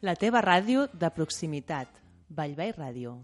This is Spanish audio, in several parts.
La teva ràdio de proximitat. Vallvei Ràdio.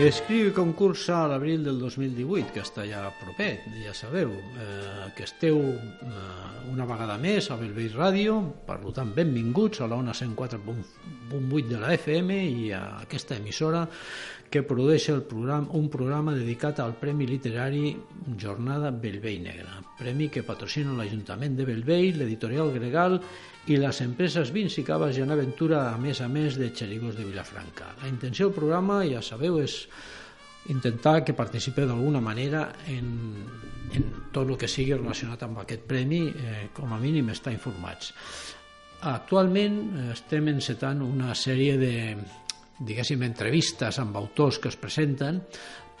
Escriu i concursa a l'abril del 2018, que està ja proper, ja sabeu, eh, que esteu eh, una vegada més a Belveix Ràdio, per tant, benvinguts a la ona 104.8 de la FM i a aquesta emissora que produeix el programa, un programa dedicat al Premi Literari Jornada Belvei Negra, premi que patrocina l'Ajuntament de Belvei, l'editorial Gregal i les empreses Vins i Caves i Aventura, a més a més de Xerigos de Vilafranca. La intenció del programa, ja sabeu, és intentar que participeu d'alguna manera en, en tot el que sigui relacionat amb aquest premi, eh, com a mínim estar informats. Actualment eh, estem encetant una sèrie de diguéssim, entrevistes amb autors que es presenten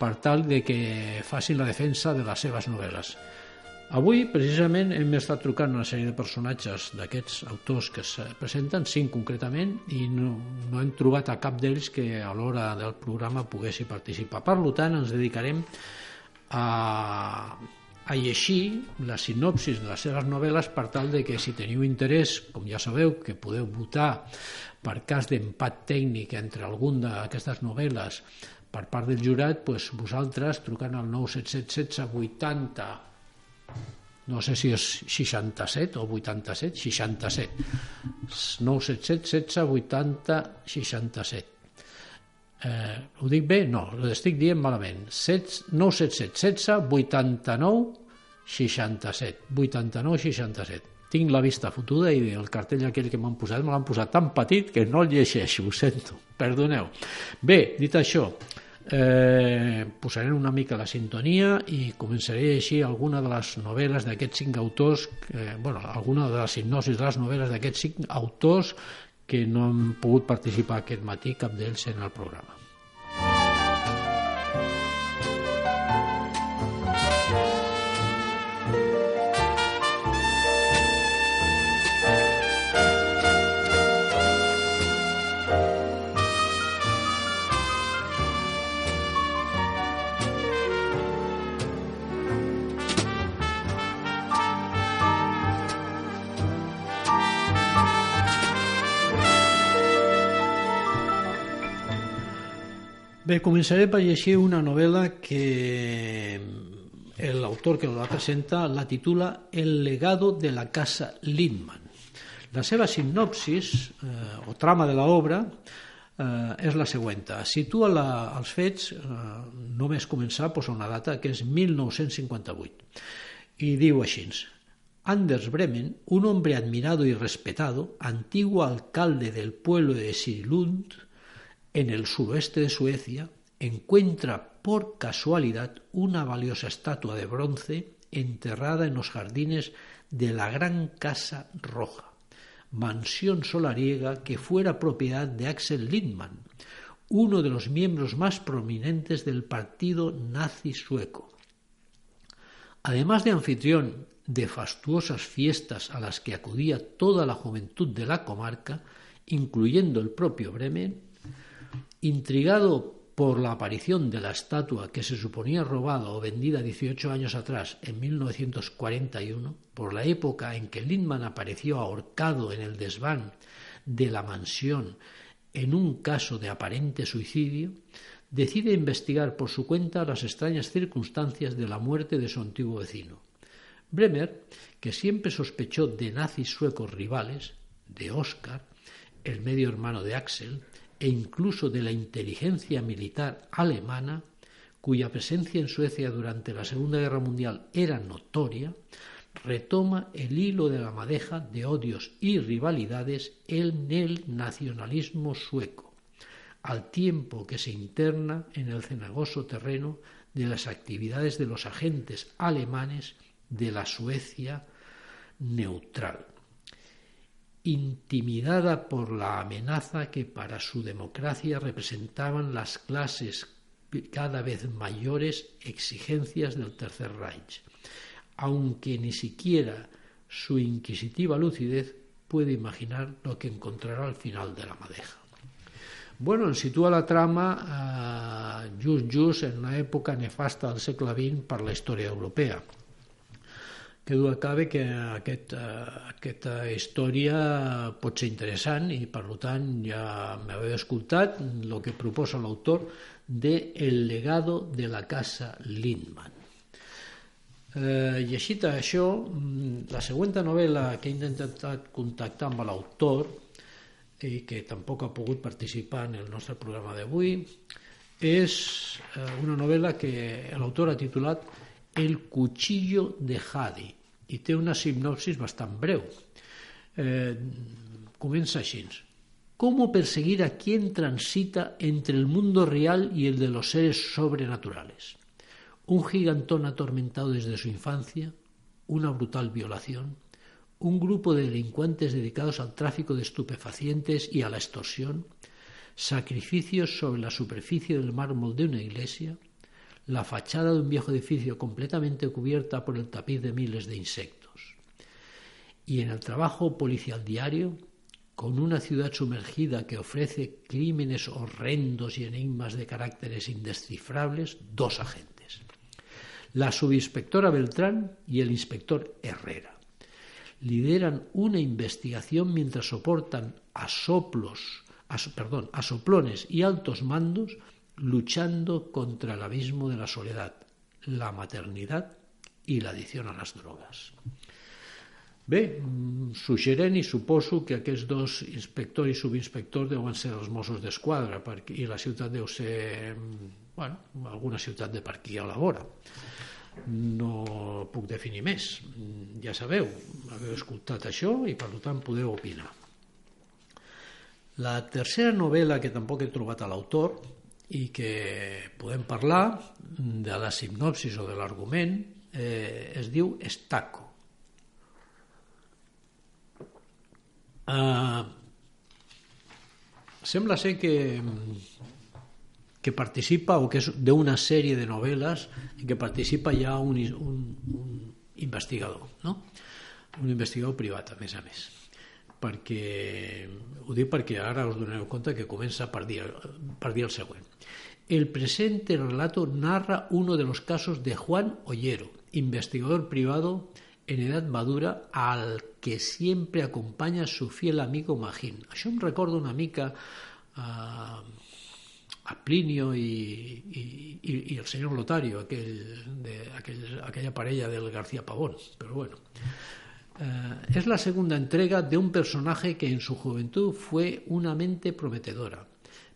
per tal de que facin la defensa de les seves novel·les. Avui, precisament, hem estat trucant una sèrie de personatges d'aquests autors que es presenten, cinc concretament, i no, no hem trobat a cap d'ells que a l'hora del programa poguessi participar. Per tant, ens dedicarem a, a llegir la sinopsis de les seves novel·les per tal de que si teniu interès, com ja sabeu, que podeu votar per cas d'empat tècnic entre algun d'aquestes novel·les per part del jurat, doncs vosaltres trucant al 977 80 no sé si és 67 o 87, 67. 977 16 80 67. Eh, ho dic bé? No, ho estic dient malament. 977 16 89 67. 89 67. Tinc la vista fotuda i el cartell aquell que m'han posat me l'han posat tan petit que no el llegeixo, ho sento, perdoneu. Bé, dit això, posarem una mica la sintonia i començaré a llegir alguna de les novel·les d'aquests cinc autors, eh, bueno, alguna de les hipnosis de les novel·les d'aquests cinc autors que no han pogut participar aquest matí, cap d'ells en el programa. Bé, començaré per llegir una novel·la que l'autor que la presenta la titula El legado de la casa Lindman. La seva sinopsis eh, o trama de l'obra eh, és la següent. Situa la, els fets, eh, només començar, posa una data que és 1958. I diu així, Anders Bremen, un hombre admirado y respetado, antiguo alcalde del pueblo de Sirilund, en el suroeste de Suecia, encuentra por casualidad una valiosa estatua de bronce enterrada en los jardines de la Gran Casa Roja, mansión solariega que fuera propiedad de Axel Lindman, uno de los miembros más prominentes del partido nazi sueco. Además de anfitrión de fastuosas fiestas a las que acudía toda la juventud de la comarca, incluyendo el propio Bremen, Intrigado por la aparición de la estatua que se suponía robada o vendida 18 años atrás, en 1941, por la época en que Lindman apareció ahorcado en el desván de la mansión en un caso de aparente suicidio, decide investigar por su cuenta las extrañas circunstancias de la muerte de su antiguo vecino. Bremer, que siempre sospechó de nazis suecos rivales, de Oscar, el medio hermano de Axel, e incluso de la inteligencia militar alemana, cuya presencia en Suecia durante la Segunda Guerra Mundial era notoria, retoma el hilo de la madeja de odios y rivalidades en el nacionalismo sueco, al tiempo que se interna en el cenagoso terreno de las actividades de los agentes alemanes de la Suecia neutral intimidada por la amenaza que para su democracia representaban las clases cada vez mayores exigencias del Tercer Reich, aunque ni siquiera su inquisitiva lucidez puede imaginar lo que encontrará al final de la madeja. Bueno, sitúa la trama uh, just just en una època nefasta del segle XX la història europea que du a cabe que aquest, uh, aquesta història pot ser interessant i per tant ja m'havia escoltat el que proposa l'autor de El legado de la casa Lindman. Eh, llegit això, mm, la següent novel·la que he intentat contactar amb l'autor i que tampoc ha pogut participar en el nostre programa d'avui és eh, una novel·la que l'autor ha titulat El cuchillo de Hadi i té una sinopsis bastant breu. Eh, comença. ¿Cómo perseguir a quien transita entre el mundo real y el de los seres sobrenaturales? Un gigantón atormentado desde su infancia, una brutal violación, un grupo de delincuentes dedicados al tráfico de estupefacientes y a la extorsión, sacrificios sobre la superficie del mármol de una iglesia, la fachada de un viejo edificio completamente cubierta por el tapiz de miles de insectos. Y en el trabajo policial diario, con una ciudad sumergida que ofrece crímenes horrendos y enigmas de caracteres indescifrables, dos agentes. La subinspectora Beltrán y el inspector Herrera. Lideran una investigación mientras soportan a soplos, perdón, a soplones y altos mandos luchando contra el abismo de la soledad, la maternidad i l'addició a les drogues. Bé, suggerent i suposo que aquests dos inspectors i subinspectors deuen ser els Mossos d'Esquadra i la ciutat deu ser bueno, alguna ciutat de per aquí a la vora. No puc definir més. Ja sabeu, haveu escoltat això i per tant podeu opinar. La tercera novel·la que tampoc he trobat a l'autor i que podem parlar de la sinopsis o de l'argument eh, es diu Estaco. Uh, sembla ser que que participa o que és d'una sèrie de novel·les en què participa ja un, un, un investigador, no? un investigador privat, a més a més perquè ho dic perquè ara us donareu compte que comença per dir, per dir el següent. El presente relato narra uno de los casos de Juan Ollero, investigador privado en edad madura al que siempre acompaña su fiel amigo Magín. Això em recorda una mica a, a Plinio i, i, i, i el senyor Lotario, aquell, de, aquell, aquella parella del García Pavón, però bueno. Eh, es la segunda entrega de un personaje que en su juventud fue una mente prometedora,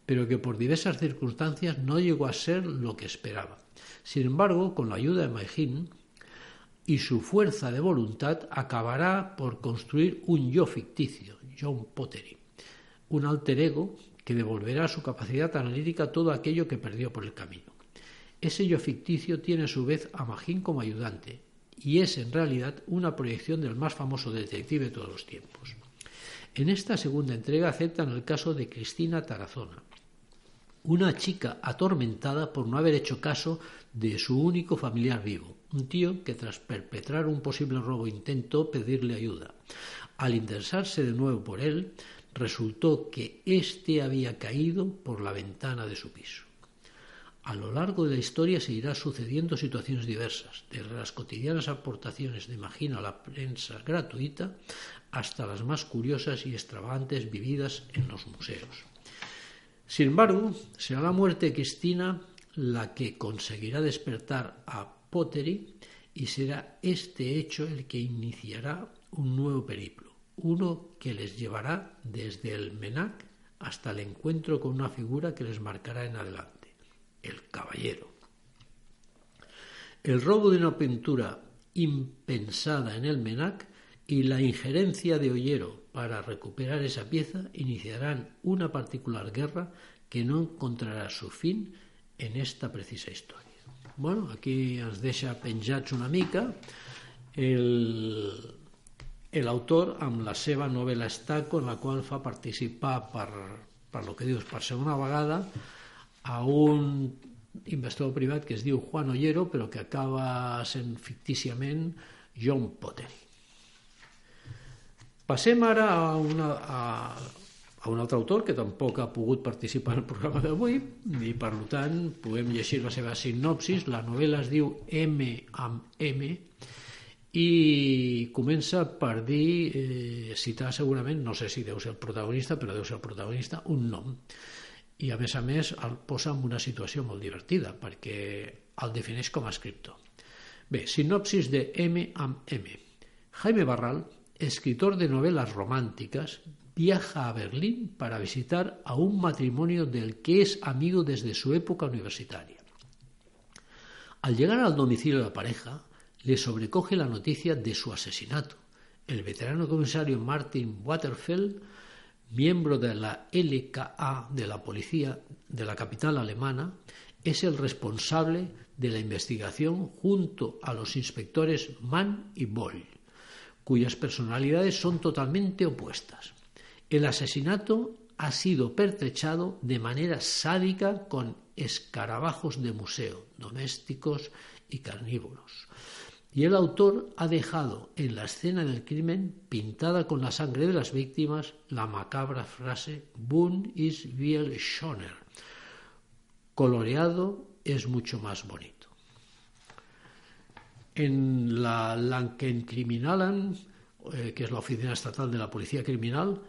pero que por diversas circunstancias no llegó a ser lo que esperaba. Sin embargo, con la ayuda de Maigin y su fuerza de voluntad, acabará por construir un yo ficticio, John Pottery, un alter ego que devolverá a su capacidad analítica todo aquello que perdió por el camino. Ese yo ficticio tiene a su vez a Magin como ayudante, y es en realidad una proyección del más famoso detective de todos los tiempos. En esta segunda entrega aceptan el caso de Cristina Tarazona, una chica atormentada por no haber hecho caso de su único familiar vivo, un tío que tras perpetrar un posible robo intentó pedirle ayuda. Al interesarse de nuevo por él, resultó que éste había caído por la ventana de su piso. A lo largo de la historia se sucediendo situaciones diversas, desde las cotidianas aportaciones de Imagina a la prensa gratuita hasta las más curiosas y extravagantes vividas en los museos. Sin embargo, será la muerte de Cristina la que conseguirá despertar a Pottery y será este hecho el que iniciará un nuevo periplo, uno que les llevará desde el Menac hasta el encuentro con una figura que les marcará en adelante, el caballero. El robo de una pintura impensada en el Menac y la injerencia de Ollero para recuperar esa pieza iniciarán una particular guerra que no encontrará su fin en esta precisa història. Bueno, aquí ens deixa penjats una mica amb la Estaco en la qual fa participar per lo que dius per segona vegada a un investigador privat que es diu Juan Ollero però que acaba sent fictíciament John Potter. Passem ara a, una, a a un altre autor que tampoc ha pogut participar el programa d'avui i per tant podem llegir la seva sinopsis la novel·la es diu M amb M i comença per dir eh, citar segurament, no sé si deu ser el protagonista però deu ser el protagonista, un nom i a més a més el una situació molt divertida perquè el defineix com a escriptor bé, sinopsis de M amb M Jaime Barral, escritor de novelas románticas, viaja a Berlín para visitar a un matrimonio del que es amigo desde su época universitaria. Al llegar al domicilio de la pareja, le sobrecoge la noticia de su asesinato. El veterano comisario Martin Waterfeld, miembro de la LKA de la policía de la capital alemana, es el responsable de la investigación junto a los inspectores Mann y Boll, cuyas personalidades son totalmente opuestas. El asesinato ha sido pertrechado de manera sádica con escarabajos de museo, domésticos y carnívoros. Y el autor ha dejado en la escena del crimen, pintada con la sangre de las víctimas, la macabra frase Bun is viel schöner. Coloreado es mucho más bonito. En la Lankenkriminalen, eh, que es la oficina estatal de la policía criminal,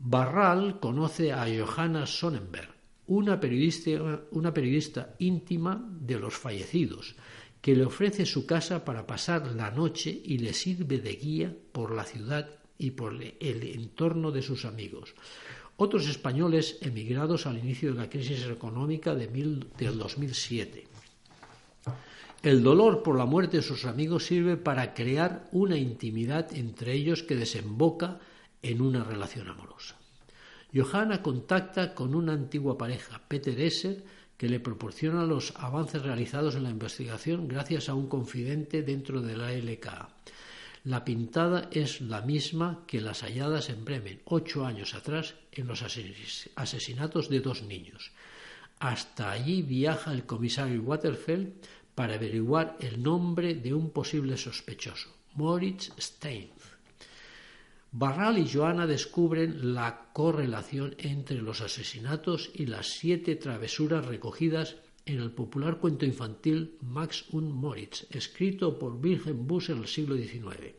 Barral conoce a Johanna Sonnenberg, una periodista, una periodista íntima de los fallecidos, que le ofrece su casa para pasar la noche y le sirve de guía por la ciudad y por el entorno de sus amigos. Otros españoles emigrados al inicio de la crisis económica de mil, del 2007. El dolor por la muerte de sus amigos sirve para crear una intimidad entre ellos que desemboca en una relación amorosa. Johanna contacta con una antigua pareja, Peter Esser, que le proporciona los avances realizados en la investigación gracias a un confidente dentro de la LKA. La pintada es la misma que las halladas en Bremen ocho años atrás en los asesinatos de dos niños. Hasta allí viaja el comisario Waterfeld para averiguar el nombre de un posible sospechoso, Moritz Stein. Barral y Joana descubren la correlación entre los asesinatos y las siete travesuras recogidas en el popular cuento infantil Max und Moritz, escrito por Wilhelm Busch en el siglo XIX.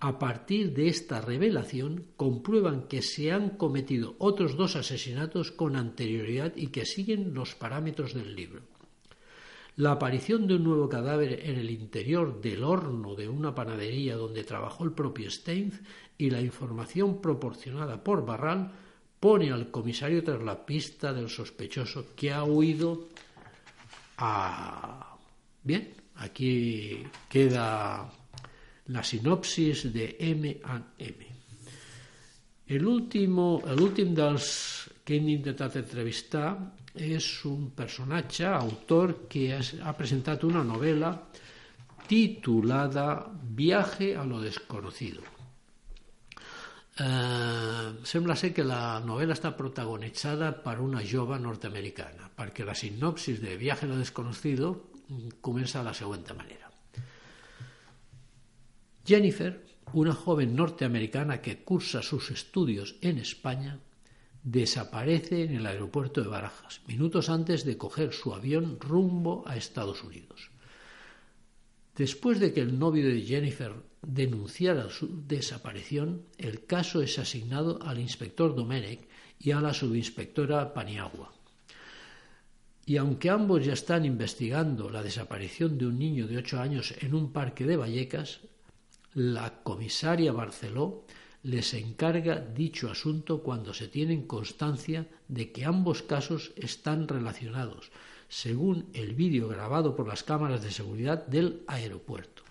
A partir de esta revelación, comprueban que se han cometido otros dos asesinatos con anterioridad y que siguen los parámetros del libro. La aparición de un nuevo cadáver en el interior del horno de una panadería donde trabajó el propio Steins y la información proporcionada por Barral pone al comisario tras la pista del sospechoso que ha huido a... Bien, aquí queda la sinopsis de M M. El últim dels que hem entrevistar és un personatge, autor, que ha presentat una novel·la titulada Viaje a lo desconocido. Eh, que la novel·la està protagonitzada per una jove nord-americana, perquè la sinopsis de Viaje a lo desconocido comença de la següent manera. Jennifer, una joven norteamericana que cursa sus estudios en España, desaparece en el aeropuerto de Barajas, minutos antes de coger su avión rumbo a Estados Unidos. Después de que el novio de Jennifer denunciara su desaparición, el caso es asignado al inspector Domenech y a la subinspectora Paniagua. Y aunque ambos ya están investigando la desaparición de un niño de ocho años en un parque de Vallecas, la comisaria Barceló les encarga dicho asunto cuando se tienen constancia de que ambos casos están relacionados, según el vídeo grabado por las cámaras de seguridad del aeropuerto.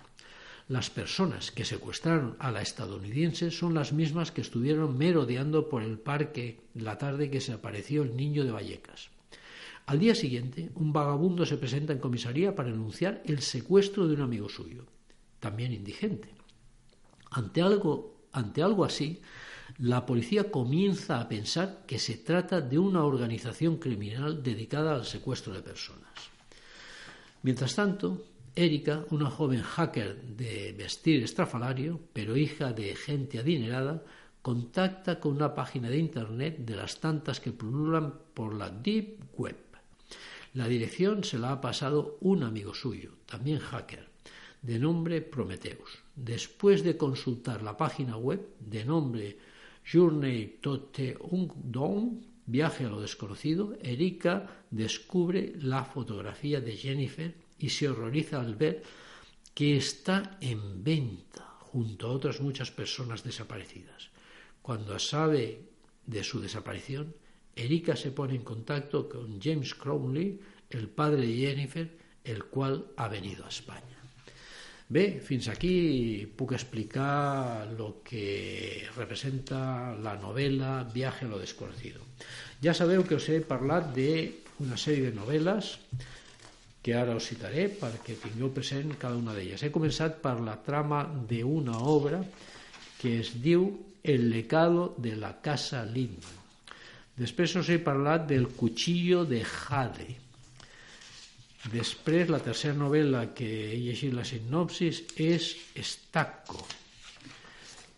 Las personas que secuestraron a la estadounidense son las mismas que estuvieron merodeando por el parque la tarde que se apareció el niño de Vallecas. Al día siguiente, un vagabundo se presenta en comisaría para anunciar el secuestro de un amigo suyo, también indigente. Ante algo ante algo así, la policía comienza a pensar que se trata de una organización criminal dedicada al secuestro de personas. Mientras tanto, Erika, una joven hacker de vestir estrafalario, pero hija de gente adinerada, contacta con una página de Internet de las tantas que pululan por la Deep Web. La dirección se la ha pasado un amigo suyo, también hacker, de nombre Prometheus. Después de consultar la página web de nombre Journey Tote Ungdom, Viaje a lo desconocido, Erika descubre la fotografía de Jennifer y se horroriza al ver que está en venta junto a otras muchas personas desaparecidas. Cuando sabe de su desaparición, Erika se pone en contacto con James Crowley, el padre de Jennifer, el cual ha venido a España. Bé, fins aquí puc explicar lo que representa la novela Viaje a lo desconocido. Ja sabeu que us he parlat d'una sèrie de novel·les que ara us citaré perquè tingueu present cada una d'elles. He començat per la trama d'una obra que es diu El lecado de la casa Lindman. Després us he parlat del cuchillo de Jade, Després, la tercera novel·la que he llegit la sinopsis és Stacco.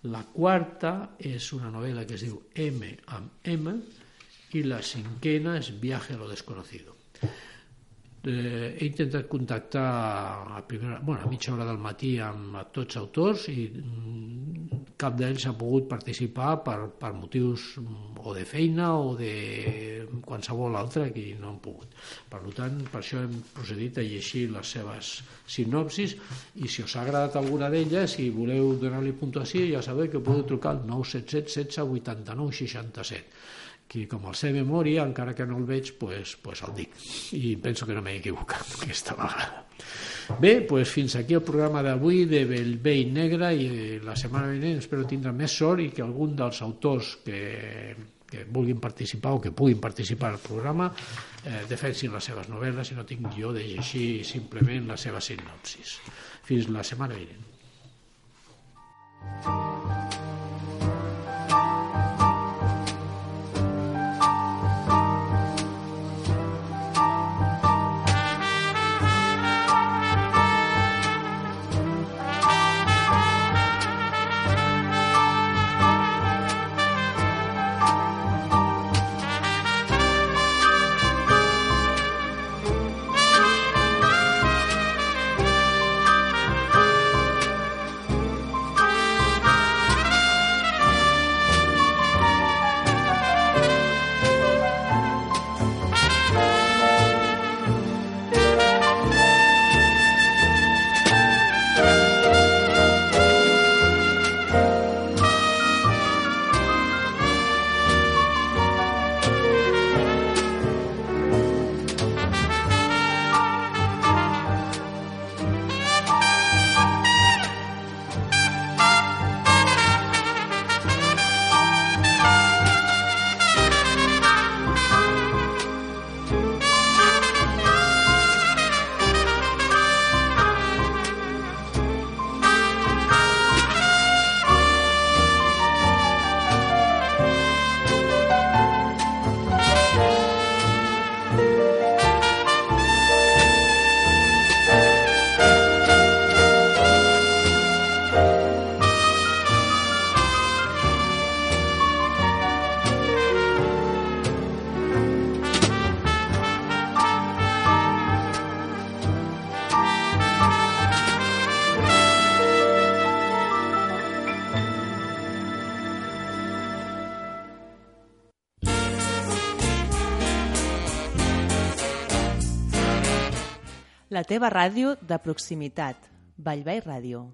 La quarta és una novel·la que es diu M amb M i la cinquena és Viaje a lo desconocido. Eh, he intentat contactar a, primera, bueno, a mitja hora del matí amb tots autors i mm, cap d'ells ha pogut participar per, per motius mm, o de feina o de qualsevol altre que no han pogut. Per tant, per això hem procedit a llegir les seves sinopsis i si us ha agradat alguna d'elles i voleu donar-li puntuació ja sabeu que podeu trucar al 977 16 89 67 que com el sé memòria, encara que no el veig, pues, pues el dic. I penso que no m'he equivocat aquesta vegada. Bé, pues fins aquí el programa d'avui de Bellvei Negre i eh, la setmana vinent espero tindre més sort i que algun dels autors que, que vulguin participar o que puguin participar al programa eh, defensin les seves novel·les i no tinc jo de llegir simplement la seva sinopsis. Fins la setmana vinent. La teva ràdio de proximitat. Vallvei Ràdio.